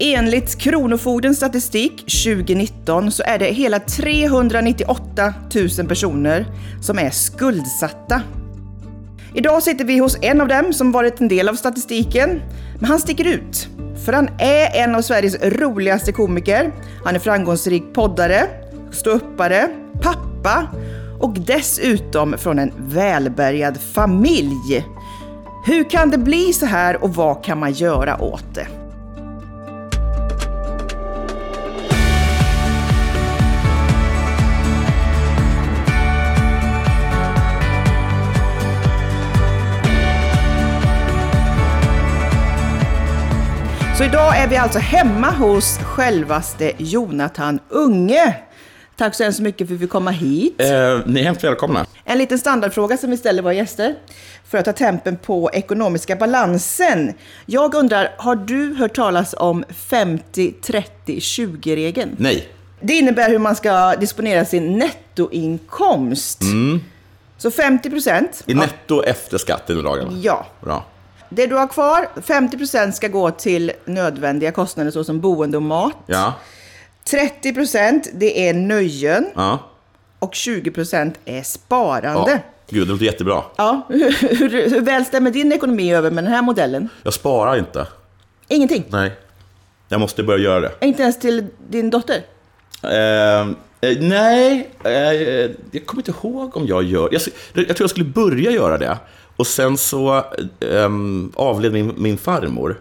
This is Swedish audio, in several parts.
Enligt Kronofogdens statistik 2019 så är det hela 398 000 personer som är skuldsatta. Idag sitter vi hos en av dem som varit en del av statistiken. Men han sticker ut. För han är en av Sveriges roligaste komiker. Han är framgångsrik poddare, ståuppare, pappa och dessutom från en välbärgad familj. Hur kan det bli så här och vad kan man göra åt det? Så idag är vi alltså hemma hos självaste Jonathan Unge. Tack så hemskt mycket för att vi fick komma hit. Eh, ni är hemskt välkomna. En liten standardfråga som vi ställer våra gäster för att ta tempen på ekonomiska balansen. Jag undrar, har du hört talas om 50-30-20-regeln? Nej. Det innebär hur man ska disponera sin nettoinkomst. Så 50 procent. I netto efter skatt i dagarna. Ja. Bra. Det du har kvar, 50 procent ska gå till nödvändiga kostnader såsom boende och mat. Ja. 30 procent, det är nöjen. Ja. Och 20 procent är sparande. ja. Gud, det låter jättebra. Ja, hur, hur, hur väl stämmer din ekonomi över med den här modellen? Jag sparar inte. Ingenting? Nej. Jag måste börja göra det. Inte ens till din dotter? Eh, eh, nej, eh, jag kommer inte ihåg om jag gör... Jag, jag tror jag skulle börja göra det. Och sen så eh, avled min, min farmor.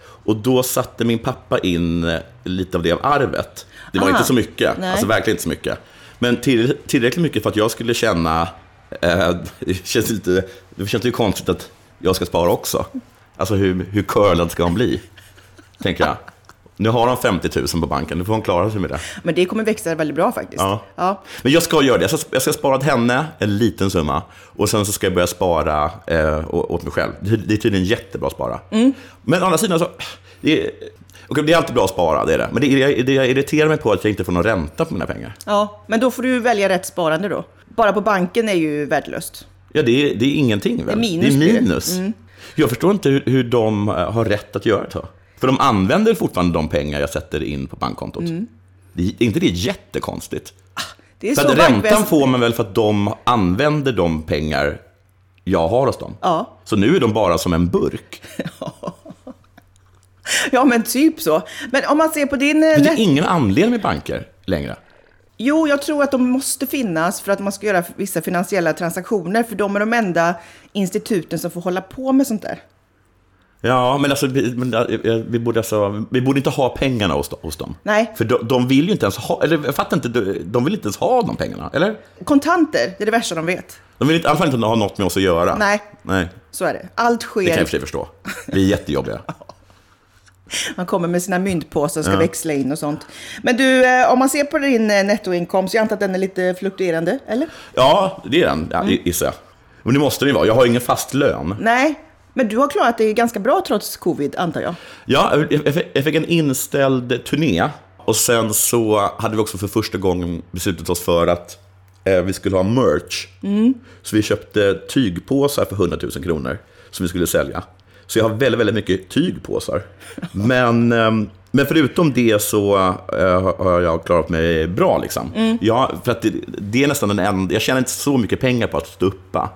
Och då satte min pappa in eh, lite av det av arvet. Det var Aha. inte så mycket, Nej. alltså verkligen inte så mycket. Men till, tillräckligt mycket för att jag skulle känna... Eh, det, känns lite, det känns ju konstigt att jag ska spara också. Alltså hur, hur curlad ska han bli? Tänker jag. Nu har han 50 000 på banken, nu får han klara sig med det. Men det kommer växa väldigt bra faktiskt. Ja. Ja. Men jag ska göra det. Jag ska, jag ska spara till henne, en liten summa. Och sen så ska jag börja spara eh, åt mig själv. Det det är tydligen jättebra att spara. Men å andra sidan så... Det är, okej, det är alltid bra att spara, det är det. Men det, det, det jag irriterar mig på att jag inte får någon ränta på mina pengar. ja, men då får du välja rätt sparande då. Bara på banken är ju värdelöst. Ja, det är, det är ingenting väl? Det är minus Det är det. minus. Jag förstår inte hur, hur de eh, har rätt att göra så. För de använder fortfarande de pengar jag sätter in på bankkontot. Det, är inte det jättekonstigt? Det är så att räntan bankväsen- får man väl för att de använder de pengar jag har hos dem. Ja. Så nu är de bara som en burk. Ja, men typ så. Men om man ser på din... eh, Det net- är ingen anledning med banker längre. Jo, jag tror att de måste finnas för att man ska göra vissa finansiella transaktioner. För de är de enda instituten som får hålla på med sånt där. Ja, men alltså, vi, borde, alltså, vi borde inte ha pengarna hos, hos dem. Nej. För de, de vill ju inte ens ha, eller jag fattar inte, de, vill inte ens ha de pengarna, eller? Kontanter, det är det värsta de vet. De vill inte, i alla fall inte ha något med oss att göra. Nej. Nej, Så är det. Allt det kan jag sker. för sig förstå. Vi är jättejobbiga. Man kommer med sina myntpåsar och ska växla in och sånt. Men du, eh, om man ser på din eh, nettoinkomst, jag antar att den är lite fluktuerande, eller? Ja, det är den, ja, gissar jag. Men det måste den ju vara. Jag har ingen fast lön. Nej, men du har klarat det ganska bra trots covid, antar jag. Ja, jag- jag fick- jag en inställd turné. Och sen så hade vi också för första gången beslutat oss för att eh, vi skulle ha merch. Så vi köpte tygpåsar för 100 000 kronor som vi skulle sälja. Så jag har väldigt, väldigt mycket tygpåsar. Men, ehm, men förutom det så eh, har jag klarat mig bra. Liksom. Ja, för att det, det är nästan den enda, jag tjänar inte så mycket pengar på att stuppa.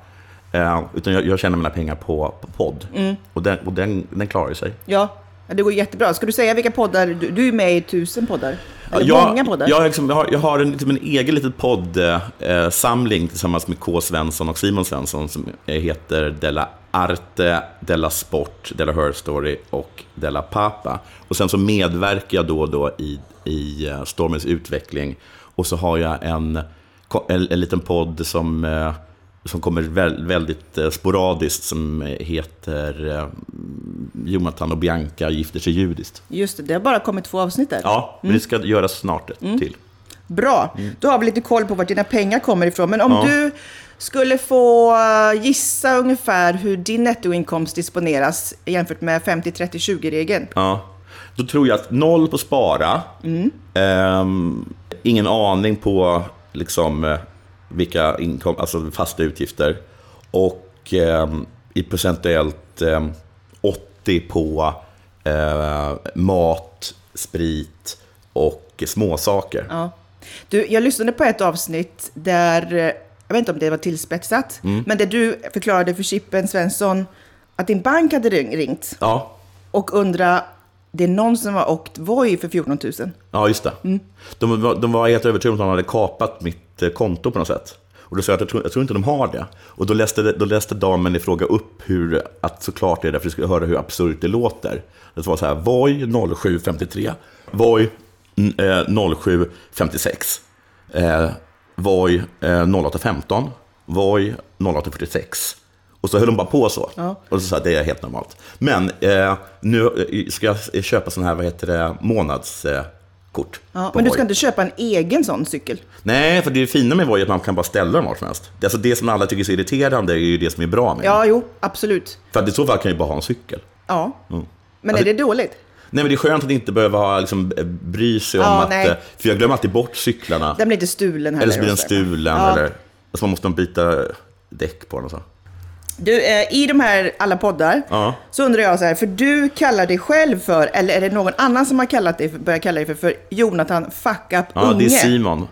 Eh, utan jag, jag tjänar mina pengar på, på podd. Och, den, och den, den klarar sig. Ja, det går jättebra. Ska du säga vilka poddar? Du, du är med i tusen poddar. Eller jag, många poddar. Jag, har liksom, jag har, jag har en, liksom en egen liten poddsamling tillsammans med K. Svensson och Simon Svensson som heter Della Arte, Della Sport, Della Her Story och Della Papa. Och sen så medverkar jag då och då i, i eh, Stormens utveckling. Och så har jag en, en, en liten podd som, eh, som kommer väl, väldigt eh, sporadiskt som heter eh, Jonathan och Bianca gifter sig judiskt. Just det, det har bara kommit två avsnitt där. Ja, men det ska göras snart ett till. Bra, då har vi lite koll på vart dina pengar kommer ifrån. Men om Ja. du skulle få eh, gissa ungefär hur din nettoinkomst disponeras jämfört med 50-30-20-regeln. Ja. Då tror jag att noll på spara. Ehm, ingen aning på liksom, eh, vilka inkom- alltså fasta utgifter. Och ehm, i procentuellt ehm, 80 på eh, mat, sprit och småsaker. Ja. Du, jag lyssnade på ett avsnitt där, eh, jag vet inte om det var tillspetsat, Mm. men där du förklarade för Chippen Svensson att din bank hade ring- ringt Ja, och undra det är någon som har åkt Voi för 14 000. ja just det. Mm. De, var- de var helt övertygade om att de hade kapat mitt eh, konto på något sätt. Och då sa jag att jag tror, jag tror inte de har det. Och då läste, då läste damen i fråga upp hur, att såklart det är därför jag skulle höra hur absurt det låter. Det var så här, Voi 0753, Voi mm, eh, 0756, eh, Voi eh, 0815, Voi 0846. Och så höll de bara på så. Ja. Och så sa det är helt normalt. Men eh, nu eh, ska jag köpa sån här, vad heter det, månadskort. Kort Ja, men du ska inte köpa en egen sån cykel? Nej, för det fina med Voi är att man kan bara ställa dem var som helst. Det, alltså det som alla tycker är så irriterande är ju det som är bra med den. Ja, jo, absolut. För att i så fall kan jag ju bara ha en cykel. Ja. Mm. Men Alltså- är det dåligt? Nej, men det är skönt att inte behöva ha, liksom, eh, bry sig om Ja, att... nej. eh, För jag glömmer alltid bort cyklarna. Den blir inte stulen heller. Eller så blir den och så. stulen. Ja. Eller alltså man måste byta däck på den och så. Du, eh, i de här alla poddar Ja. så undrar jag så här, för du kallar dig själv för, eller är det någon annan som har kallat dig för, börjat kalla dig för, för Jonathan Fuck Up Ja, Unge? det är Simon.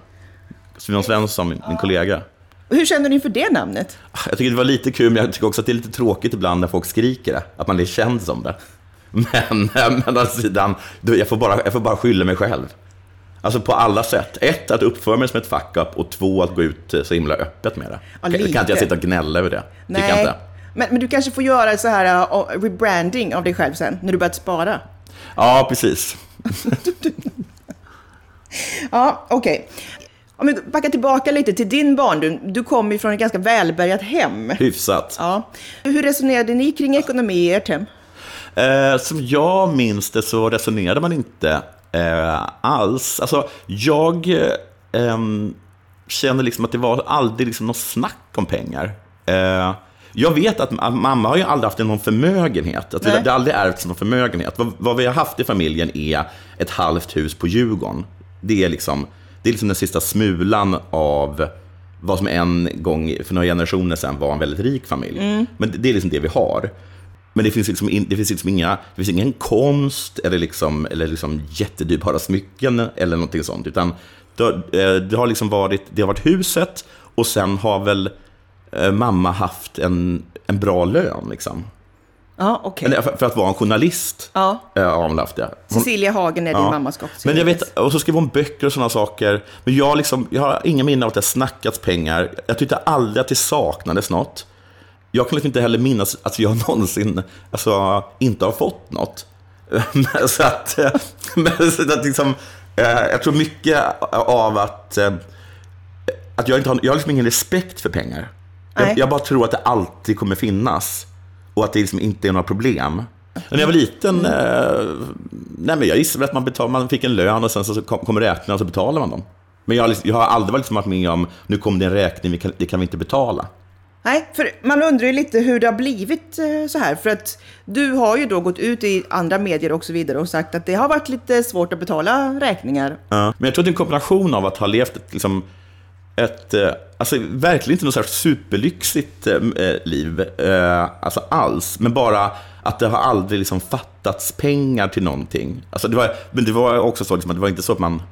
Simon Svensson, min, min kollega. Hur känner du inför det namnet? Jag tycker det var lite kul, men jag tycker också att det är lite tråkigt ibland när folk skriker det. Att man blir känd som det. Men, men å andra sidan, jag får, bara, jag får bara skylla mig själv. Alltså på alla sätt. Ett, att uppföra mig som ett fuck-up och två, att gå ut så himla öppet med det. Ja, lite. kan inte jag sitta och gnälla över det? Tycker jag inte. Men, men du kanske får göra så här uh, rebranding av dig själv sen, när du börjat spara. Ja, precis. Ja, okej. Om vi backar tillbaka lite till din barndom. Du kommer ju från ett ganska välbärgat hem. Hyfsat. Ja. Hur resonerade ni kring ekonomi i ert hem? Eh, som jag minns det så resonerade man inte eh, alls. Alltså, jag eh, känner liksom att det var aldrig liksom något snack om pengar. Eh, jag vet att mamma har ju aldrig haft någon förmögenhet. Att det, har aldrig ärvts någon förmögenhet. Vad, vad vi har haft i familjen är ett halvt hus på Djurgården. Det är liksom, det är liksom den sista smulan av vad som en gång för några generationer sedan var en väldigt rik familj. Men det, det är liksom det vi har. Men det finns liksom, in, det finns liksom inga, det finns ingen konst eller, liksom, eller liksom jättedyrbara smycken eller någonting sånt. Utan det, eh, det, har liksom varit, det har varit huset och sen har väl eh, mamma haft en, en bra lön. Liksom. Ja. Eller för, för att vara en journalist Ja. eh, har hon haft det. Hon, Cecilia Hagen är din Ja. mammas men jag vet, och så skrev hon böcker och sådana saker. Men jag, liksom, jag har inga minnen av att det har snackats pengar. Jag tyckte aldrig att det saknades något. Jag kan liksom inte heller minnas att jag någonsin alltså, inte har fått något. Så att, men så att liksom, eh, jag tror mycket av att, eh, att jag, inte har, jag har liksom ingen respekt för pengar. Jag, jag bara tror att det alltid kommer finnas. Och att det liksom inte är några problem. När jag var liten, eh, nej men jag gissar att man, betal, man fick en lön och sen så kom, kom räkningarna och så betalar man dem. Men jag, har liksom- jag har aldrig liksom varit med om, nu kom det en räkning, det kan vi inte betala. Nej, för man undrar ju lite hur det har blivit eh, så här. För att du har ju då gått ut i andra medier och så vidare och sagt att det har varit lite svårt att betala räkningar. Ja. Men jag tror att det är en kombination av att ha levt ett, liksom, ett eh, alltså verkligen inte något särskilt superlyxigt eh, liv, alltså alls, men bara att det har aldrig liksom fattats pengar till någonting. Alltså det var, men det var också så, liksom, att det var inte så att man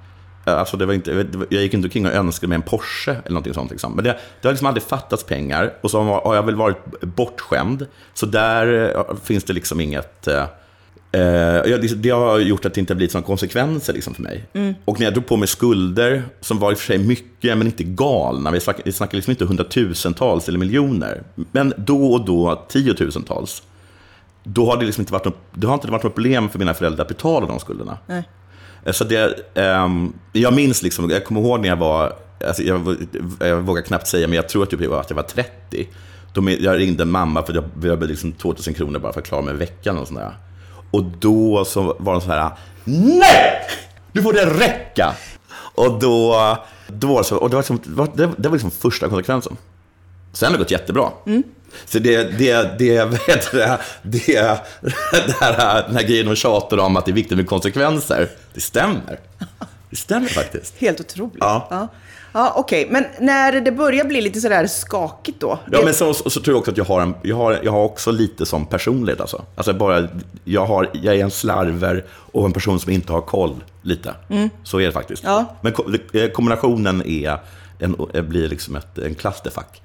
Alltså det var inte, jag gick inte omkring och önskade mig en Porsche eller någonting sånt. Liksom. Men det, det har liksom aldrig fattats pengar. Och så har jag väl varit bortskämd. Så där eh, finns det liksom inget... eh, Eh, det, har gjort att det inte har blivit sådana konsekvenser liksom för mig. Och när jag drog på mig skulder, som var i och för sig mycket, men inte galna, vi snackar, vi snackar liksom inte hundratusentals eller miljoner, men då och då tiotusentals, då har det liksom inte varit något, det har inte varit något problem för mina föräldrar att betala de skulderna. Nej. Eh, så det, ehm, jag minns, liksom, jag kommer ihåg när jag var, alltså jag, jag vågar knappt säga, men jag tror att, typ jag var, att jag var 30. Då jag ringde mamma för jag behövde liksom 2000 kronor bara för att klara mig veckan. Och. Och då så var de så här, NEJ! Nu får det räcka! Och då, då var så, och det var, liksom, det var, det var liksom första konsekvensen. Sen har det gått jättebra. Mm. Så det, det, det, vad heter det, det, det här, den här grejen de tjatar om att det är viktigt med konsekvenser, det stämmer. Det stämmer faktiskt. Helt otroligt. Ja. ja. Ja, okej. Men när det börjar bli lite sådär skakigt då? Ja, det- men så, så tror jag också att jag har, en, jag har, jag har också lite som personlighet. Alltså. Alltså bara, jag, har, jag är en slarver och en person som inte har koll lite. Så är det faktiskt. Ja. Men eh, kombinationen är en, blir liksom ett, en clusterfuck.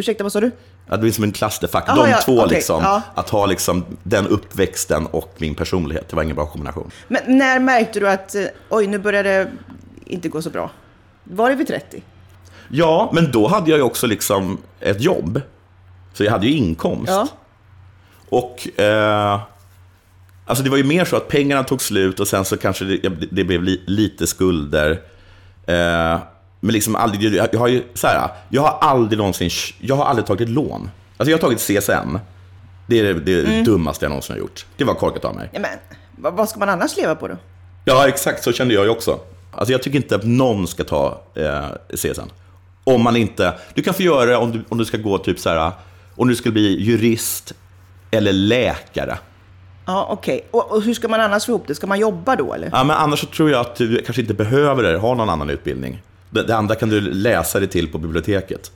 Ursäkta, vad sa du? Ja, det blir som en clusterfuck. Jaha, De ja, två, okej, liksom, ja. att ha liksom den uppväxten och min personlighet, det var ingen bra kombination. Men när märkte du att eh, oj, nu börjar det inte gå så bra? Var det vid 30? Ja, men då hade jag ju också liksom ett jobb. Så jag hade ju inkomst. Ja. Och eh, alltså det var ju mer så att pengarna tog slut och sen så kanske det, det blev li, lite skulder. Eh, men liksom aldrig, jag, har ju så här, jag har aldrig någonsin, jag har aldrig tagit ett lån. Alltså jag har tagit CSN. Det är det, det Mm. dummaste jag någonsin har gjort. Det var korkat av mig. Ja, men vad, vad ska man annars leva på då? Ja, exakt så kände jag ju också. Alltså jag tycker inte att någon ska ta eh, CSN. Om man inte, du kan få göra det om du, om du ska gå typ så här, om du ska bli jurist eller läkare. Ja, okej. Och, och hur ska man annars få ihop det? Ska man jobba då eller? Ja, men annars så tror jag att du kanske inte behöver det, ha någon annan utbildning. Det, det andra kan du läsa dig till på biblioteket.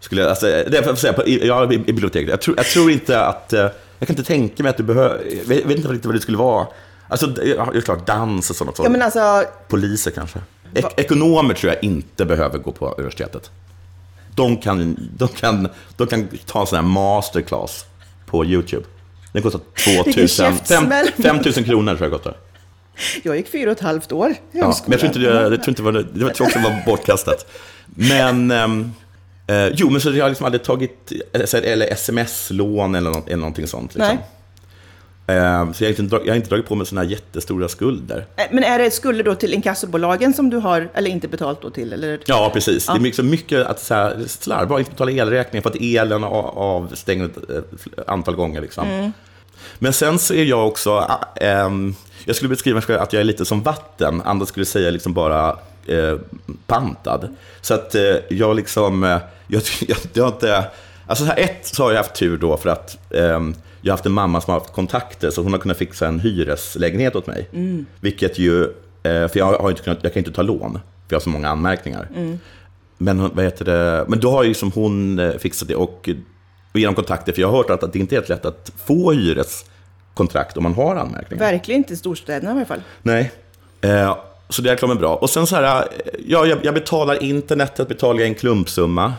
Skulle jag, alltså, det får säga, på, ja, i, biblioteket. Jag tror, jag tror inte att... eh, Jag kan inte tänka mig att du behöver... Jag vet, inte riktigt vad det skulle vara. Alltså, det ja, det är klart, dans och sånt. Ja, men alltså, Poliser kanske. Ek ekonomer tror jag inte behöver gå på universitetet. De kan, de kan, de kan ta en sån här masterclass på YouTube. Den kostar 2000, käftsmäll. 5 000 kronor tror jag kostar. jag gick fyra och ett halvt år i Ja, men jag tror inte det, jag tror inte var, det var tror också var bortkastat. Men, ehm, eh, jo, men så jag har liksom aldrig tagit, eh, eller sms-lån eller, nå- eller någonting sånt. Liksom. Eh, så jag har, inte, jag har inte dragit på mig sådana här jättestora skulder. Eh, Men är det skulder då till inkassobolagen som du har, eller inte betalt då till? Eller? Ja, precis. Det är så mycket att så här, slarva, betala elräkningen för att elen avstängd ett eh, antal gånger. Liksom. Men sen så är jag också, ah, ehm, jag skulle beskriva mig själv att jag är lite som vatten, andra skulle säga liksom bara eh, pantad. Så att eh, jag liksom, eh, jag, jag, jag har inte, alltså så här, ett så har jag haft tur då för att ehm, jag har haft en mamma som har haft kontakter så hon har kunnat fixa en hyreslägenhet åt mig. Vilket ju, för jag, har inte kunnat, jag kan inte ta lån, för jag har så många anmärkningar. Men, hon- vad heter det? men då har ju liksom hon fixat det och genom kontakter, för jag har hört att, det inte är helt lätt att få hyreskontrakt om man har anmärkningar. Verkligen inte i storstäderna i alla fall. Nej. Eh, så det är klart bra. Och sen så här, eh, ja, jag, jag betalar internetet, betalar jag en klumpsumma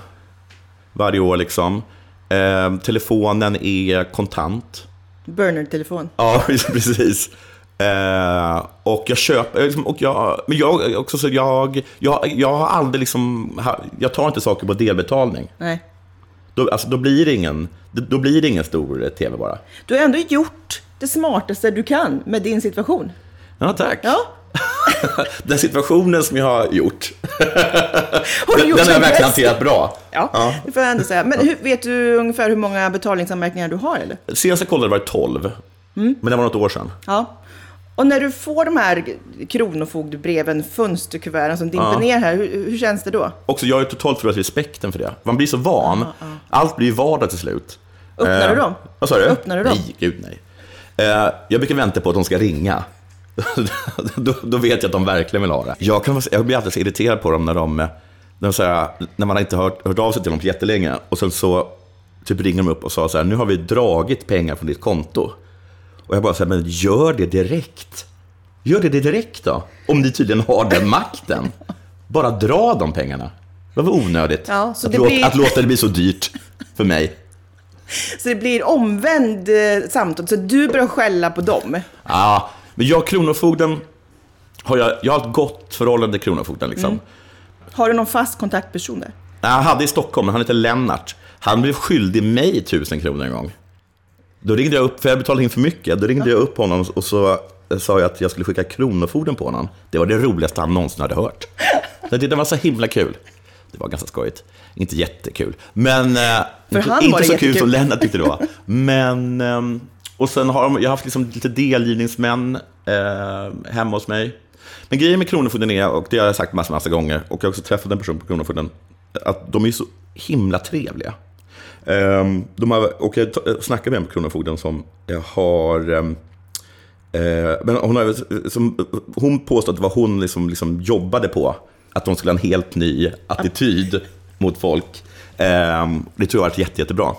varje år liksom. Eh, telefonen är kontant. Burner-telefon. Ja, precis. Eh, och jag köper, eh, liksom, och jag, men jag också så jag, jag, jag har aldrig liksom, jag tar inte saker på delbetalning. Nej. Då, alltså, då blir det ingen, då, blir det ingen stor tv bara. Du har ändå gjort det smartaste du kan med din situation. Ja, tack. Ja. Den situationen som jag har gjort, Har du den, gjort den har jag verkligen hanterat bra. Ja, det får jag ändå säga. Men hur, vet du ungefär hur många betalningsanmärkningar du har eller? Senast jag kollade var det 12, Mm. men det var något år sedan. Ja. Och när du får de här kronofogdebreven, fönsterkuverten som dimper ner här, hur, hur känns det då? Också, jag har totalt förlorat respekten för det. Man blir så van. Allt blir vardag till slut. Öppnar du dem? Vad sa du? Öppnar du dem? Nej, gud nej. Eh, jag brukar vänta på att de ska ringa. då, då vet jag att de verkligen vill ha det. Jag, kan, jag blir alltid så irriterad på dem när de, när, de så här, när man inte har hört, hört av sig till dem på jättelänge. Och sen så typ ringer de upp och sa så här, nu har vi dragit pengar från ditt konto. Och jag bara säger, men gör det direkt. Gör det direkt då. Om ni tydligen har den makten. Bara dra de pengarna. Det var onödigt Ja, så att, det låta, blir- att låta det bli så dyrt för mig. Så det blir omvänd eh, samtal, så du börjar skälla på dem. Ja, men jag Kronofogden, har jag, jag har ett gott förhållande till Kronofogden. Liksom. Har du någon fast kontaktperson där? Jag hade i Stockholm, han heter Lennart. Han blev skyldig mig tusen kronor en gång. Då ringde jag upp, för jag betalade in för mycket. Då ringde jag upp honom och så sa jag att jag skulle skicka Kronofogden på honom. Det var det roligaste han någonsin hade hört. Det var så himla kul. Det var ganska skojigt. Inte jättekul. Men eh, inte, inte så kul jättekul. som Lennart tyckte det var. Men, ehm, och sen har de, jag har haft liksom lite delgivningsmän eh, hemma hos mig. Men grejen med Kronofogden är, och det har jag sagt massor, massor gånger, och jag har också träffat en person på Kronofogden, att de är så himla trevliga. Ehm, de har, och jag snackade med en på Kronofogden som har, ehm, Eh, men hon, har, som, hon påstår att det var hon liksom, liksom jobbade på, att de skulle ha en helt ny attityd mot folk. Eh, det tror jag har varit jätte, jättebra.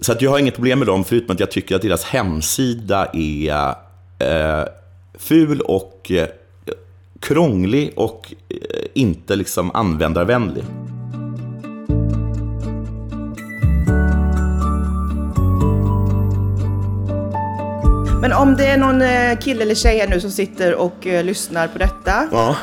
Så att jag har inget problem med dem, förutom att jag tycker att deras hemsida är eh, ful och eh, krånglig och eh, inte liksom användarvänlig. Men om det är någon eh, kille eller tjej här nu som sitter och eh, lyssnar på detta. Ja.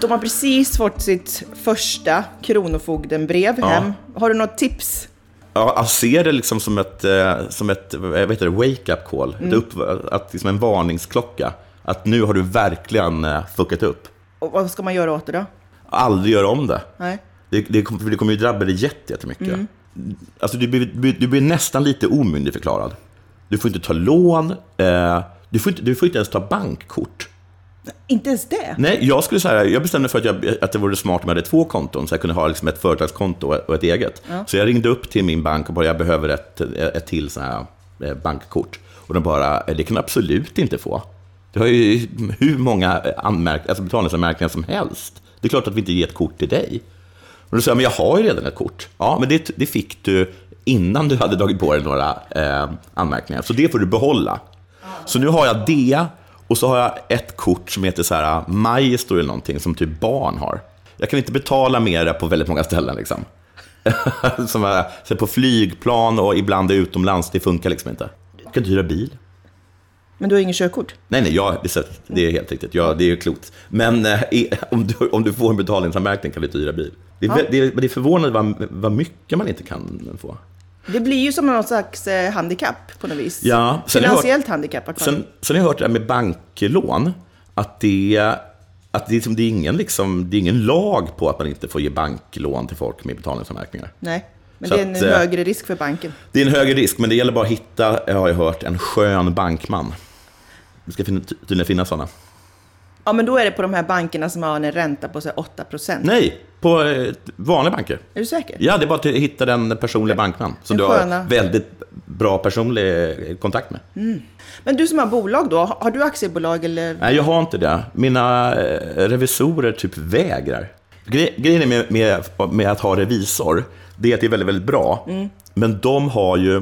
De har precis fått sitt första Kronofogdenbrev Ja. hem. Har du något tips? Ja, jag ser det liksom som ett, eh, som ett vad heter det, wake-up call. Ett upp, att liksom en varningsklocka. Att nu har du verkligen fuckat upp. Och vad ska man göra åt det då? Aldrig göra om det. Nej. Det, det, kommer- det kommer ju drabba dig jätte- jättemycket. Alltså, du, blir, du blir nästan lite omyndigförklarad. Du får inte ta lån. Eh, du, får inte, du får inte ens ta bankkort. Inte ens det? Nej, jag skulle säga, jag bestämde för att, jag, att det vore smart om jag hade två konton, så jag kunde ha liksom ett företagskonto och ett eget. Så jag ringde upp till min bank och bara, jag behöver ett, ett till sån här eh, bankkort. Och de bara, "Eh, det kan du absolut inte få. Du har ju hur många anmärk, alltså betalningsanmärkningar som helst. Det är klart att vi inte ger ett kort till dig. Och då sa jag, men jag har ju redan ett kort. Ja, men det, det fick du innan du hade dragit på dig några eh, anmärkningar. Så det får du behålla. Så nu har jag det och så har jag ett kort som heter så här Maestro eller någonting som typ barn har. Jag kan inte betala mer på väldigt många ställen liksom. som är, så på flygplan och ibland utomlands, det funkar liksom inte. Jag kan inte hyra bil. Men du har ingen körkort? Nej, nej, ja, det, är, är helt riktigt. Ja, det är klokt. Men eh, om, du, om du får en betalningsanmärkning kan du inte hyra bil. Det är, vä- det är, det är förvånande vad, vad mycket man inte kan få. Det blir ju som någon slags eh, handikapp på något vis. Ja, sen jag hört- Finansiellt handikapp. Sen, sen har jag hört det här med banklån, att det, att det, är liksom, det, är ingen, liksom, det är ingen lag på att man inte får ge banklån till folk med betalningsanmärkningar. Nej, men Så det är en att, eh, högre risk för banken. Det är en högre risk, men det gäller bara att hitta, jag har jag hört, en skön bankman. Det ska tydligen finnas sådana. Ja, men då är det på de här bankerna som har en ränta på så här 8 procent. Nej, på eh, vanliga banker. Är du säker? Ja, det är bara att hitta den personliga bankman som du har väldigt bra personlig eh, kontakt med. Men du som har bolag då, har du aktiebolag eller? Nej, jag har inte det. Mina eh, revisorer typ vägrar. Gre- Grejen med, med, med att ha revisor, det är att det är väldigt, väldigt bra. Men de har ju,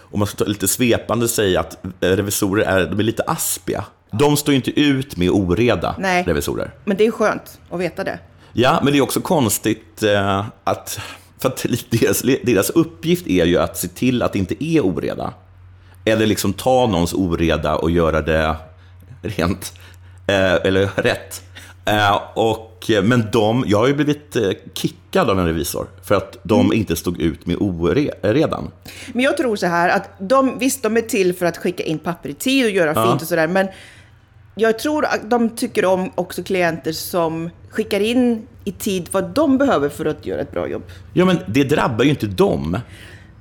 om man ska ta lite svepande säga att eh, revisorer är, de är lite aspiga. De står ju inte ut med oreda, Nej. revisorer. Men det är skönt att veta det. Ja, men det är också konstigt eh, att... För att deras, deras uppgift är ju att se till att det inte är oreda. Eller liksom ta någons oreda och göra det rent. Eh, eller rätt. Eh, och, men de, jag har ju blivit kickad av en revisor för att de inte stod ut med oredan. Men jag tror så här att de, visst de är till för att skicka in papper i tid och göra fint och sådär, men jag tror att de tycker om också klienter som skickar in i tid vad de behöver för att göra ett bra jobb. Ja, men det drabbar ju inte dem.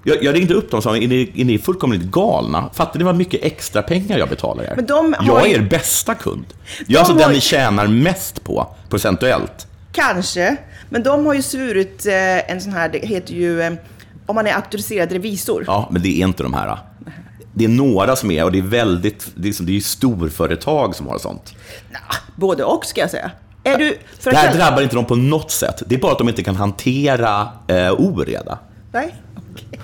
Jag, jag ringde upp dem och sa, är ni, är ni fullkomligt galna? Fattar ni vad mycket extra pengar jag betalar er? Men de har jag är er bästa kund. Jag är alltså har den ni tjänar mest på, procentuellt. Kanske, men de har ju svurit eh, en sån här, det heter ju, eh, om man är auktoriserad revisor. Ja, men det är inte de här. Det är några som är, och det är väldigt, det är, som- det är ju storföretag som har sånt. Både och ska jag säga. Är du... Det här jag- drabbar inte dem på något sätt. Det är bara att de inte kan hantera eh, oreda. Nej? Okej.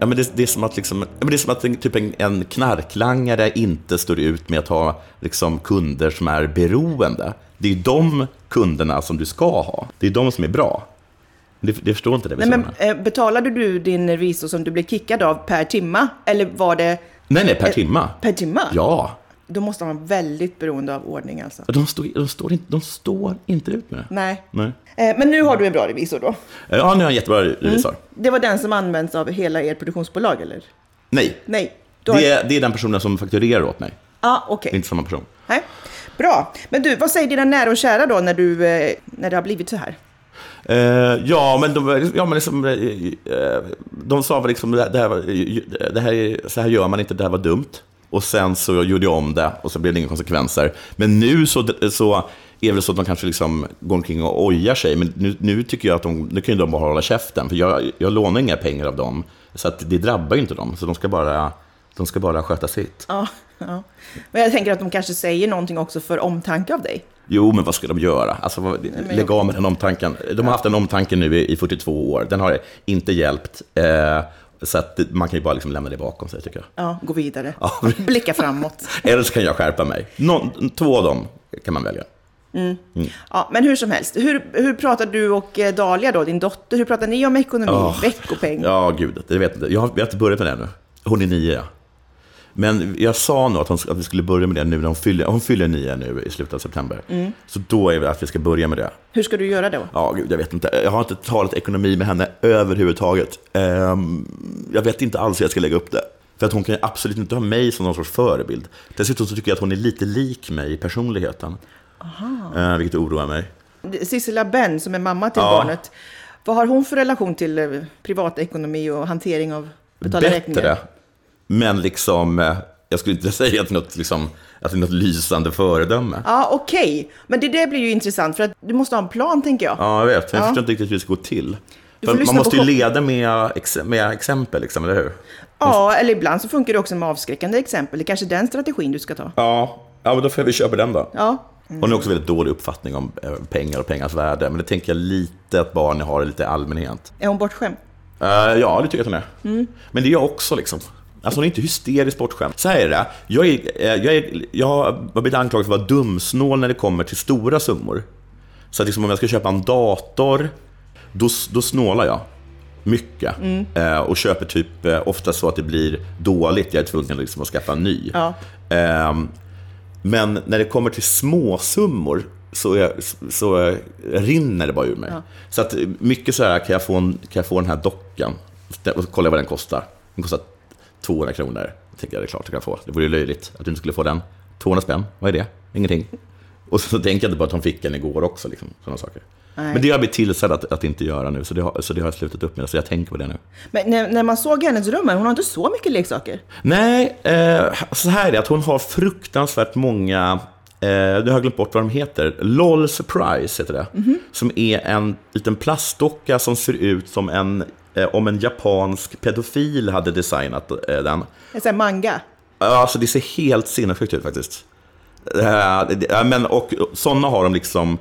Ja, men det, det, är som att, liksom, ja, men det är som att en, typ en, en knarklangare inte står ut med att ha liksom, kunder som är beroende. Det är de kunderna som du ska ha. Det är de som är bra. Det, det förstår inte det. Nej, men eh, betalade du din revisor som du blev kickad av per timma? Eller var det nej, nej, per timma. per timma? Ja. Då måste man vara väldigt beroende av ordning alltså. De står, de, står inte, de står inte ut med det. Nej. Nej. Eh, Men nu har du en bra revisor då? Ja, nu har jag en jättebra revisor. Det var den som används av hela ert produktionsbolag eller? Nej, Nej. Har... det är, det är den personen som fakturerar åt mig. ah, okej. Är inte samma person. Nej. Bra. Men du, vad säger dina nära och kära då när, du, eh, när det har blivit så här? Eh, ja, men de, liksom- ja, men liksom, eh, eh, de sa väl liksom, det här, det här, var- det här, så här gör man inte, det här var dumt. Och sen så gjorde jag om det och så blev det inga konsekvenser. Men nu så, så är det väl så att de kanske liksom går omkring och ojar sig. Men nu, nu tycker jag att de, nu kan ju de bara hålla käften. För jag, jag lånar inga pengar av dem. Så att det drabbar ju inte dem. Så de ska bara, de ska bara sköta sitt. Ja. Ja. Men jag tänker att de kanske säger någonting också för omtanke av dig. Jo, men vad ska de göra? Alltså, vad, lägg av med den omtanken. De har haft den omtanken nu i, i 42 år. Den har inte hjälpt. Eh, så att man kan ju bara liksom lämna det bakom sig, tycker jag. Ja, gå vidare. Ja. Blicka framåt. Eller så kan jag skärpa mig. Nå, två av dem kan man välja. Ja, men hur som helst, hur, hur pratar du och eh, Dalia då, din dotter, hur pratar ni om ekonomi, Åh. veckopeng? Ja, gud, det vet jag inte. Jag har, vi har inte börjat med det ännu. Hon är nio, ja. Men jag sa nog att, hon, att vi skulle börja med det nu när hon fyller, hon fyller nio nu i slutet av september. Så då är det att vi ska börja med det. Hur ska du göra då? Ja, gud, jag vet inte. Jag har inte talat ekonomi med henne överhuvudtaget. Ehm, jag vet inte alls hur jag ska lägga upp det. För att hon kan ju absolut inte ha mig som någon sorts förebild. Dessutom så tycker jag att hon är lite lik mig i personligheten. Eh, vilket oroar mig. Sissela Benn, som är mamma till Ja. barnet, vad har hon för relation till eh, privatekonomi och hantering av betalda räkningar? Bättre. Men liksom, eh, jag skulle inte säga att är något, liksom, att det är något lysande föredöme. Ja, okej. Men det där blir ju intressant, för att du måste ha en plan, tänker jag. Ja, jag vet. Jag Ja. förstår inte riktigt hur det ska gå till. Man måste ju leda med, med exempel, liksom, eller hur? Ja, eller ibland så funkar det också med avskräckande exempel. Det är kanske den strategin du ska ta. Ja, ja men då får vi köpa den då. Ja, Hon har också väldigt dålig uppfattning om eh, pengar och pengars värde. Men det tänker jag lite att barn har lite allmänhet. är hon bortskämd? Eh, ja, det tycker jag att hon är. Men det är jag också liksom. Alltså hon är inte hysteriskt bortskämd. Så här är det. Jag, är, eh, jag, är, jag har blivit anklagad för att vara dumsnål när det kommer till stora summor. Så att liksom om jag ska köpa en dator, då, då snålar jag. Mycket. Eh, och köper typ eh, ofta så att det blir dåligt. Jag är tvungen liksom att skaffa en ny. Ja. Ehm, men när det kommer till småsummor så, är, så rinner det bara ur mig. Så att mycket så här, kan jag få, en, kan jag få den här dockan? Och så kollar jag vad den kostar. Den kostar 200 kronor. Jag tänker jag, det är klart jag kan få. Det vore ju löjligt att du inte skulle få den. 200 spänn, vad är det? Ingenting. Och så tänker jag inte på att hon fick en igår också. Liksom, sådana saker. Nej. Men det har jag blivit tillsagd att, att inte göra nu, så det, har, så det har jag slutat upp med. Så jag tänker på det nu. Men när, när man såg hennes rum, hon har inte så mycket leksaker. Nej, eh, så här är det att hon har fruktansvärt många, eh, nu har jag glömt bort vad de heter, LOL Surprise heter det. Som är en liten plastdocka som ser ut som en, om en japansk pedofil hade designat eh, den. En sån manga. Ja, Alltså det ser helt sinnessjukt ut faktiskt. Eh, men, och sådana har de liksom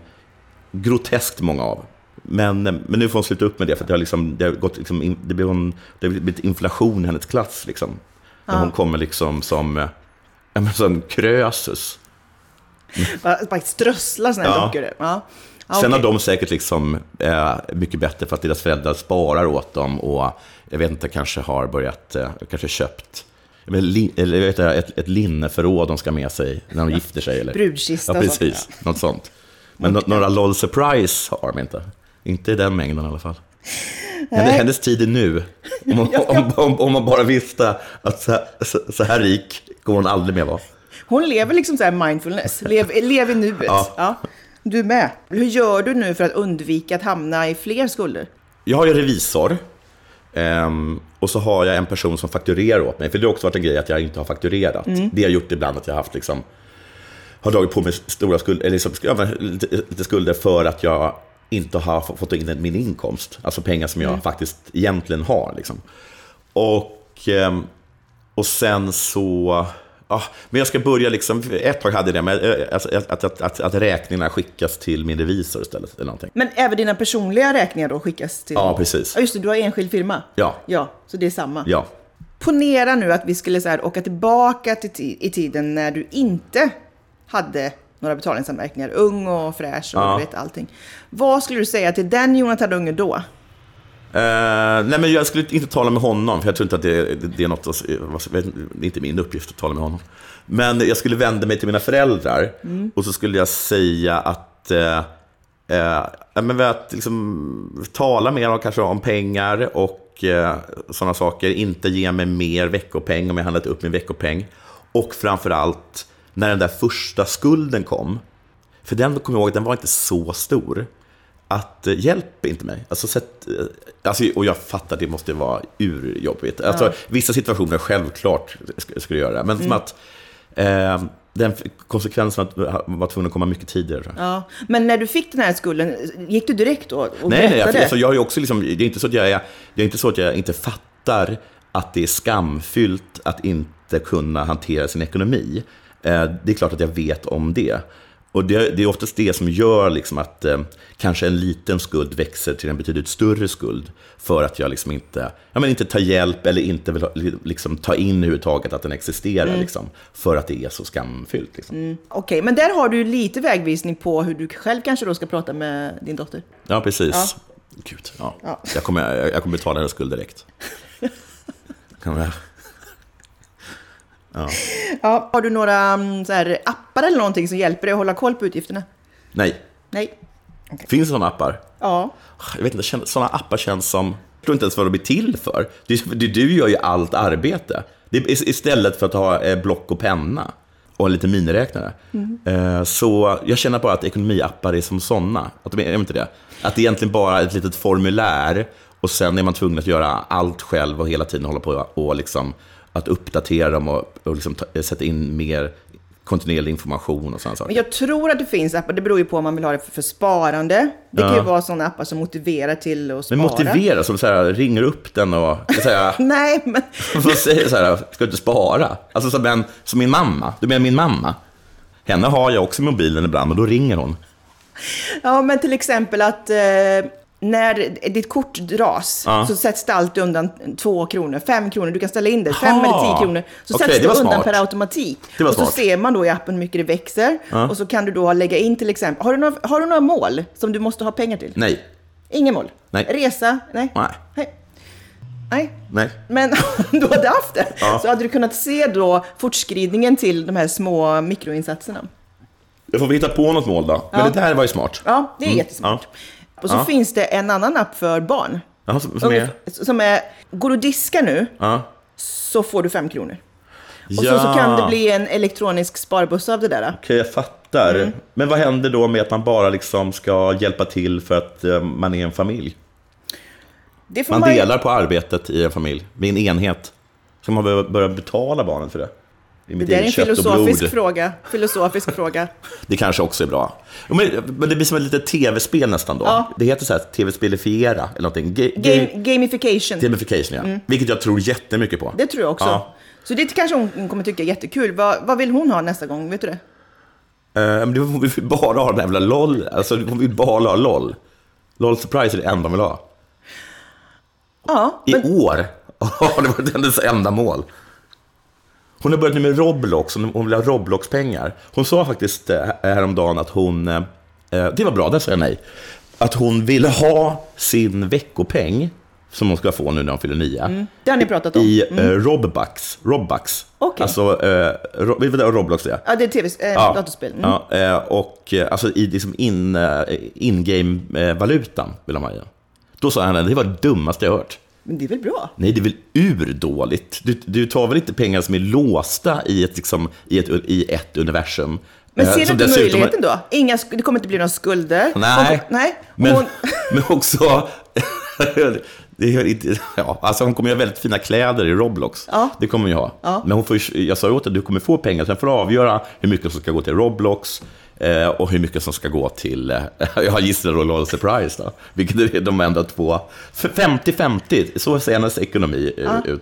groteskt många av. Men, men nu får hon sluta upp med det, för det har, liksom, det har, gått, liksom, in, det blir hon, det har blivit inflation i hennes klass. Liksom. När hon kommer liksom som, eh, ja, men som Krösus. Bara, bara strössla såna här Ja. dockor. Ja. Ja, Sen har de säkert liksom, eh, mycket bättre för att deras föräldrar sparar åt dem och jag vet inte, kanske har börjat, eh, kanske köpt jag vet, eller, jag vet, inte, ett, ett linneförråd de ska med sig när de gifter sig. Eller? Brudkista Ja, och sånt, precis. Något sånt. Men nå- några LOL Surprise har de inte. Inte i den mängden i alla fall. Men det, hennes tid är nu. Om, om, om, om, man bara visste att så här, så, så här rik kommer hon aldrig mer vara. Hon lever liksom så här mindfulness. Lev, lev i nuet. Ja. Ja. Du med. Hur gör du nu för att undvika att hamna i fler skulder? Jag har ju revisor. ehm, och så har jag en person som fakturerar åt mig. För det har också varit en grej att jag inte har fakturerat. Det har gjort ibland att jag har haft liksom, har dragit på mig stora skulder, eller liksom, lite, skulder för att jag inte har fått in min inkomst. Alltså pengar som jag faktiskt egentligen har. Liksom. Och, ehm, och sen så... Ja, men jag ska börja liksom, ett tag hade jag det, men eh, alltså, att, att, att, att, att räkningarna skickas till min revisor istället. Eller någonting. Men även dina personliga räkningar då skickas till... Ja, precis. Ja, just det. Du har enskild firma. Ja. Ja, så det är samma. Ja. Ponera nu att vi skulle så här åka tillbaka till ti- i tiden när du inte hade några betalningsanmärkningar. Ung och fräsch och Ja. vet allting. Vad skulle du säga till den Jonathan Unge då? Eh, nej, men jag skulle inte tala med honom, för jag tror inte att det, det, det är något, det är inte min uppgift att tala med honom. Men jag skulle vända mig till mina föräldrar och så skulle jag säga att, eh, eh, men att liksom, tala med dem kanske om pengar och eh, sådana saker. Inte ge mig mer veckopeng om jag handlat upp min veckopeng. Och framför allt, när den där första skulden kom, för den kommer jag ihåg, den var inte så stor. Att eh, hjälp inte mig. Alltså, sätt, eh, alltså, och jag fattar att det måste vara urjobbigt. Alltså, Vissa situationer självklart sk- skulle jag göra. Men som att eh, den konsekvensen att var tvungen att komma mycket tidigare. Ja. Men när du fick den här skulden, gick du direkt då och Nej, nej, berättade? alltså, jag är ju också liksom, det är inte så att jag, är, det är inte så att jag inte fattar att det är skamfyllt att inte kunna hantera sin ekonomi. Eh, det är klart att jag vet om det. Och det, det är oftast det som gör liksom att eh, kanske en liten skuld växer till en betydligt större skuld. För att jag liksom inte, ja, men inte tar hjälp eller inte vill ha- liksom, ta in överhuvudtaget att den existerar. Liksom, för att det är så skamfyllt. Liksom. Okej, men där har du lite vägvisning på hur du själv kanske då ska prata med din dotter. Ja, precis. Ja. Gud, ja. Ja. Jag, kommer, jag, jag kommer betala hennes skuld direkt. Jag- Ja. Har du några mm, så här, appar eller någonting som hjälper dig att hålla koll på utgifterna? Nej, Nej. finns det sådana appar? Ja. Jag vet inte, sådana appar känns som... Jag tror inte ens vad de är till för. Du, du, gör ju allt arbete. Det istället för att ha eh, block och penna och en liten miniräknare. Eh, så jag känner bara att ekonomiappar är som sådana. Att de är, är inte det? Att det är egentligen bara ett litet formulär och sen är man tvungen att göra allt själv och hela tiden hålla på och liksom, att uppdatera dem och, och liksom ta, sätta in mer kontinuerlig information och sådana saker. Men jag tror att det finns appar, det beror ju på om man vill ha det för, för sparande. Det kan ju Ja. vara sådana appar som motiverar till att spara. Men motivera, som så här, ringer upp den och här, Nej, men Vad säger så här, ska du inte spara? Alltså som, en, som min mamma. Du menar min mamma? Henne har jag också i mobilen ibland och då ringer hon. Ja, men till exempel att eh, när ditt kort dras Ja. så sätts det alltid undan två kronor, fem kronor. Du kan ställa in det, fem Aha. eller tio kronor. Så Okej, sätts det det, undan smart. per automatik. Och så ser man då i appen hur mycket det växer. Ja. Och så kan du då lägga in till exempel, har du, några, har du några mål som du måste ha pengar till? Nej, Inga mål? Nej. Resa? Nej. nej, Nej. Nej. nej. Men om du hade haft det Ja. så hade du kunnat se då fortskridningen till de här små mikroinsatserna. Då får vi hitta på något mål då. Men det där var ju smart. Ja, det är jättesmart. Och så Ja. finns det en annan app för barn. Ja, som, som är... Som är, går du och diskar nu Ja. så får du fem kronor. Och så, så kan det bli en elektronisk sparbuss av det där. Okej, jag fattar. Mm. Men vad händer då med att man bara liksom ska hjälpa till för att eh, man är en familj? Man man, delar på arbetet i en familj, med en enhet. Ska man börja betala barnen för det? Det mitt där är en filosofisk fråga. Filosofisk fråga. Det kanske också är bra. Men, men det blir som ett litet tv-spel nästan då. Ja. Det heter så här tv-spelifiera eller någonting. Ga- Game, ga- gamification. Gamification, ja. Vilket jag tror jättemycket på. Det tror jag också. Ja. Så det kanske hon kommer tycka är jättekul. Vad, vad vill hon ha nästa gång? Vet du det? Eh, men hon vill bara ha den jävla LOL. Alltså, hon vill bara ha LOL. LOL Surprise är det enda hon vill ha. Ja, I men, år har det varit hennes enda mål. Hon har börjat nu med Roblox, hon vill ha Roblox-pengar. Hon sa faktiskt eh, häromdagen att hon, eh, det var bra, där sa jag nej, att hon ville ha sin veckopeng, som hon ska få nu när hon fyller nio, det har ni pratat om. i eh, Robbucks. Robbucks. Okej. Alltså, eh, Ro- vad Roblox är? Ja, det är tv, äh, Ja. datorspel. Mm. Ja, eh, och eh, alltså i liksom in, eh, in-game-valutan vill de ha i. Då sa han att det var det dummaste jag hört. Men det är väl bra? Nej, det är väl urdåligt. Du, du tar väl inte pengar som är låsta i ett, liksom, i ett, i ett universum? Men eh, ser du inte möjligheten då? Inga, det kommer inte bli några skulder. Nej, Hon, nej. men, Hon, men också... det är inte, ja, alltså hon kommer ju ha väldigt fina kläder i Roblox. Ja. Det kommer hon ju ha. Ja. Men hon får, jag sa ju åt att du kommer få pengar, sen får du avgöra hur mycket som ska gå till Roblox eh, och hur mycket som ska gå till, eh, jag gissar då LOL Surprise då, vilket är de enda två. För 50-50, så ser hennes ekonomi eh, ut.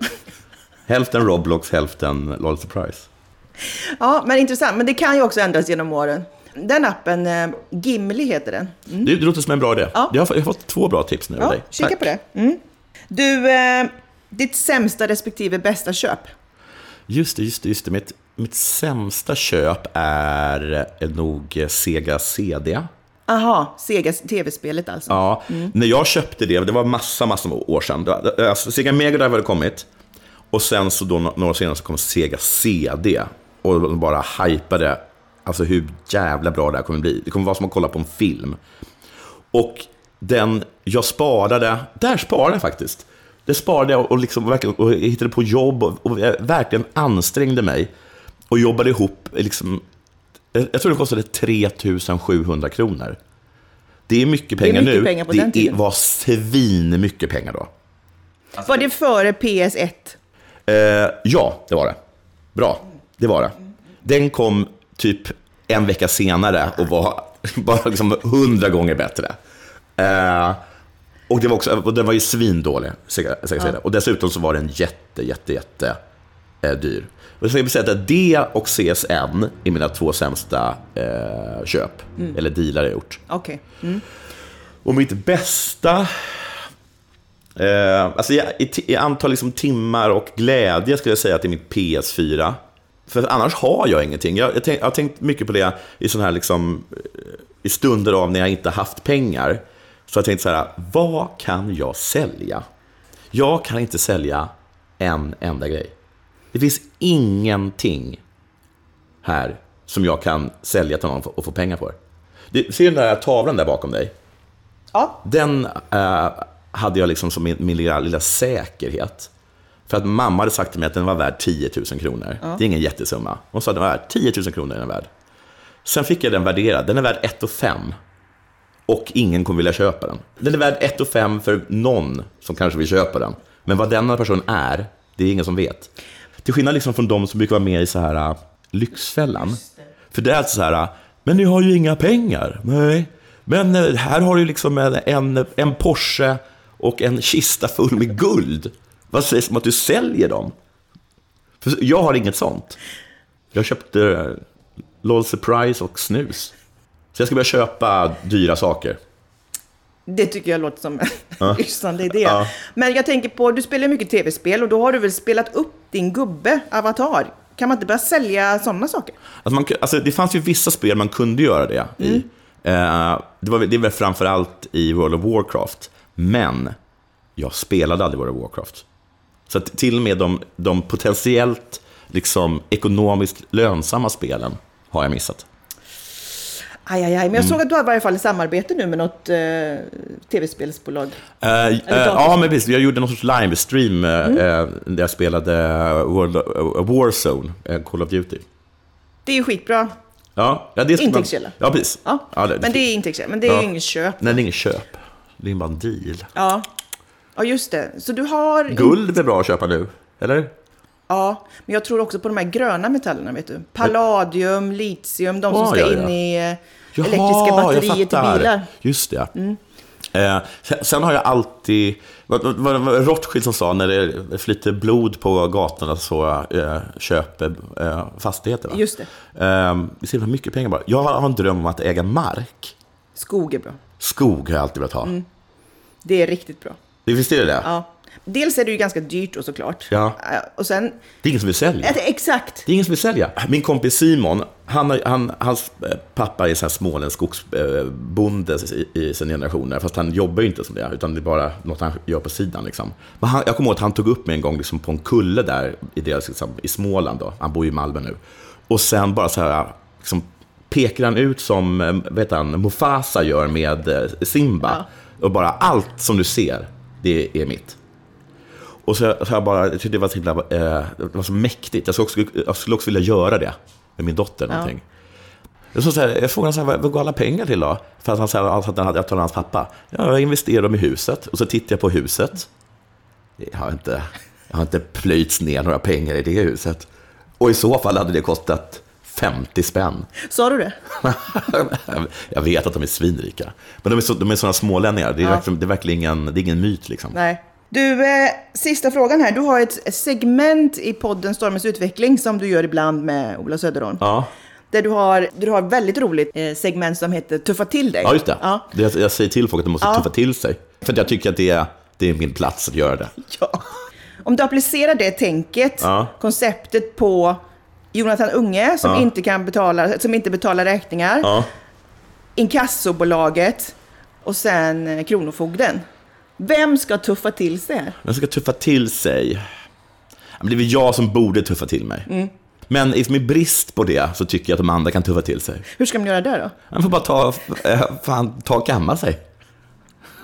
Hälften Roblox, hälften LOL Surprise. ja, men intressant. Men det kan ju också ändras genom åren. Den appen, eh, Gimli heter den. Det, det låter som en bra idé. Ja. Jag, har, jag har fått två bra tips nu av Ja, dig. kika Tack. på det. Mm. Du, eh, ditt sämsta respektive bästa köp? Just det, just det, just det. Mitt, mitt sämsta köp är nog Sega CD. Aha, Sega tv-spelet alltså. Ja, när jag köpte det, det var massa, massa år sedan. Alltså, Sega Mega Drive hade kommit. Och sen så då, några år senare så kom Sega CD. Och de bara hypade alltså hur jävla bra det här kommer bli. Det kommer vara som att kolla på en film. Och den jag sparade, där sparade jag faktiskt. Det sparade jag och, liksom, verkligen, och hittade på jobb och, och verkligen ansträngde mig. Och jobbade ihop, liksom, jag tror det kostade 3700 kronor. Det är mycket pengar mycket nu. pengar på det den tiden. är- var svin mycket pengar då. Var det före PS1? Eh, ja, det var det. Bra, det var det. Den kom typ en vecka senare och var bara liksom hundra gånger bättre. Eh, och, det var också, och den var ju svindålig, jag säga. Och dessutom så var den jätte, jätte, jätte eh, dyr. Och så jag vill säga att det och CSN är mina två sämsta eh, köp, eller dealar jag gjort. Okej. Mm. Och mitt bästa... Eh, alltså i, i, I antal liksom timmar och glädje skulle jag säga att det är mitt PS4. För annars har jag ingenting. Jag, jag, tänk, jag har tänkt mycket på det i sån här liksom, eh, i stunder av när jag inte haft pengar. Så jag har tänkt så här, vad kan jag sälja? Jag kan inte sälja en enda grej. Det finns ingenting här som jag kan sälja till någon och få pengar för. Du, ser du den där tavlan där bakom dig? Ja. Den eh, hade jag liksom som min, min lilla, lilla säkerhet. För att mamma hade sagt till mig att den var värd 10 000 kronor. Det är ingen jättesumma. Hon sa att den var värd 10 000 kronor. Är den värd. Sen fick jag den värderad. Den är värd 1 5 och ingen kommer vilja köpa den. Den är värd 1 5 för någon som kanske vill köpa den. Men vad denna person är, det är ingen som vet. Till skillnad liksom från de som brukar vara med i så här uh, Lyxfällan. För det är alltså så här, uh, men ni har ju inga pengar. Nej. Men uh, här har du liksom en, en, en Porsche och en kista full med guld. Vad sägs om att du säljer dem? För jag har inget sånt. Jag köpte LOL Surprise och snus. Så jag ska börja köpa dyra saker. Det tycker jag låter som en lysande idé. Ja. Men jag tänker på, du spelar mycket tv-spel och då har du väl spelat upp din gubbe, Avatar. Kan man inte börja sälja sådana saker? Alltså man, alltså det fanns ju vissa spel man kunde göra det i. Eh, det, var, det är väl framför allt i World of Warcraft. Men jag spelade aldrig World of Warcraft. Så att till och med de, de potentiellt liksom, ekonomiskt lönsamma spelen har jag missat. Aj, aj, aj. Men jag såg att du har i varje fall ett samarbete nu med något eh, tv-spelsbolag. Eh, datorspel. ja, men visst. Jag gjorde någon sorts livestream eh, eh, där jag spelade World of, Warzone, Call of Duty. Det är ju skitbra. Ja, ja, det man- Intäktskälla. Ja, precis. Ja. det, men det är intäktskälla. Men det är Ja. ju inget köp. Nej, det är inget köp. Det är bara en deal. Ja. ja, just det. Så du har... Guld är bra att köpa nu? Eller? Ja, men jag tror också på de här gröna metallerna, vet du. Palladium, litium, de som ska ja, ja. in i eh, Jaha, elektriska batterier till bilar. Just det. Eh, sen, sen har jag alltid... Var det Rothschild som sa när det flyter blod på gatorna så eh, köper eh, fastigheter. Va? Just det. Eh, det är så mycket pengar bara. Jag har en dröm om att äga mark. Skog är bra. Skog har jag alltid velat ha. Det är riktigt bra. Det Visst är det det? Ja. Dels är det ju ganska dyrt då såklart. Ja. Eh, Och sen, Det är ingen som vill sälja. Ja, det- exakt. Det är ingen som vill sälja. Min kompis Simon, han, han, hans eh, pappa är så här småländsk skogsbonde i, i sin generationer, fast han jobbar ju inte som det, utan det är bara något han gör på sidan. Liksom. Men han, jag kommer ihåg att han tog upp mig en gång liksom, på en kulle där i, deras, liksom, i Småland, då. han bor ju i Malmö nu. Och sen bara så här, liksom, pekar han ut som eh, vet han, Mufasa gör med eh, Simba. Och bara allt som du ser, det är mitt. Och så, så jag bara, jag tyckte det var, så himla, eh, det var så mäktigt. Jag skulle, också, jag skulle också vilja göra det med min dotter. Någonting. Jag, så här, jag frågade honom, här, vad går alla pengar till då? För att han sa att han hade- jag talade hans pappa. Ja, jag investerar dem i huset. Och så tittar jag på huset. Jag har inte, jag har inte plöjts ner några pengar i det huset. Och i så fall hade det kostat 50 spänn. Sa du det? jag vet att de är svinrika. Men de är, så, de är sådana smålänningar. Det är, verkligen, det är verkligen ingen, det är ingen myt. Liksom. Nej. Du, eh, sista frågan här. Du har ett segment i podden Stormens utveckling som du gör ibland med Ola Söderholm. Ja. Där du har, du har ett väldigt roligt eh, segment som heter Tuffa till dig. Ja, just det. Ja. det jag, jag säger till folk att de måste Ja. tuffa till sig. För att jag tycker att det är, det är min plats att göra det. Ja. Om du applicerar det tänket, Ja. konceptet på Jonathan Unge som, Ja. inte kan betala, som inte betalar räkningar, Ja. inkassobolaget och sen eh, Kronofogden. Vem ska tuffa till sig? Men ska tuffa till sig. Det är väl jag som borde tuffa till mig. Mm. Men i med brist på det så tycker jag att de andra kan tuffa till sig. Hur ska de göra det då? Man får bara ta, eh, fan, ta och kamma sig.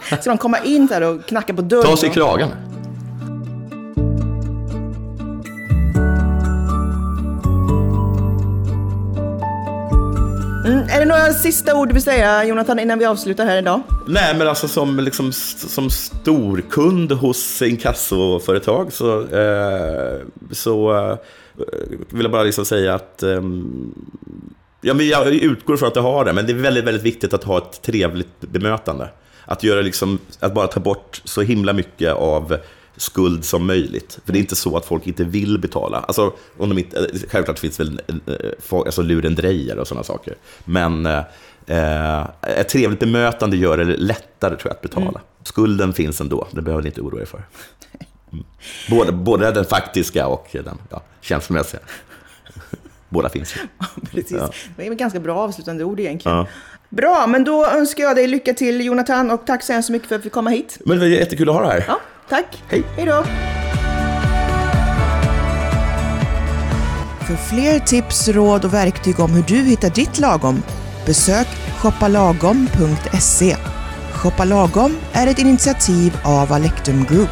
Ska de komma in där och knacka på dörren? Ta sig i kragen. Mm. Är det några sista ord du vill säga, Jonathan, innan vi avslutar här idag? Nej, men alltså som, liksom, som storkund hos inkassoföretag så, eh, så eh, vill jag bara liksom säga att eh, ja, men jag utgår från att jag har det, men det är väldigt, väldigt viktigt att ha ett trevligt bemötande. Att, göra liksom, att bara ta bort så himla mycket av skuld som möjligt. För det är inte så att folk inte vill betala. Alltså, om de inte, självklart finns det väl eh, alltså, lurendrejare och sådana saker. Men eh, ett trevligt bemötande gör det lättare tror jag, att betala. Mm. Skulden finns ändå, det behöver ni inte oroa er för. Mm. Både, både den faktiska och den ja, känslomässiga. Båda finns ju. Precis. Ja. Det är ett ganska bra avslutande ord egentligen. Ja. Bra, men då önskar jag dig lycka till Jonathan och tack så hemskt mycket för att vi fick komma hit. Men det var jättekul att ha dig här. Ja, tack. Hej. Hej då. För fler tips, råd och verktyg om hur du hittar ditt lagom, besök shoppalagom.se. Shoppa Lagom är ett initiativ av Alectum Group.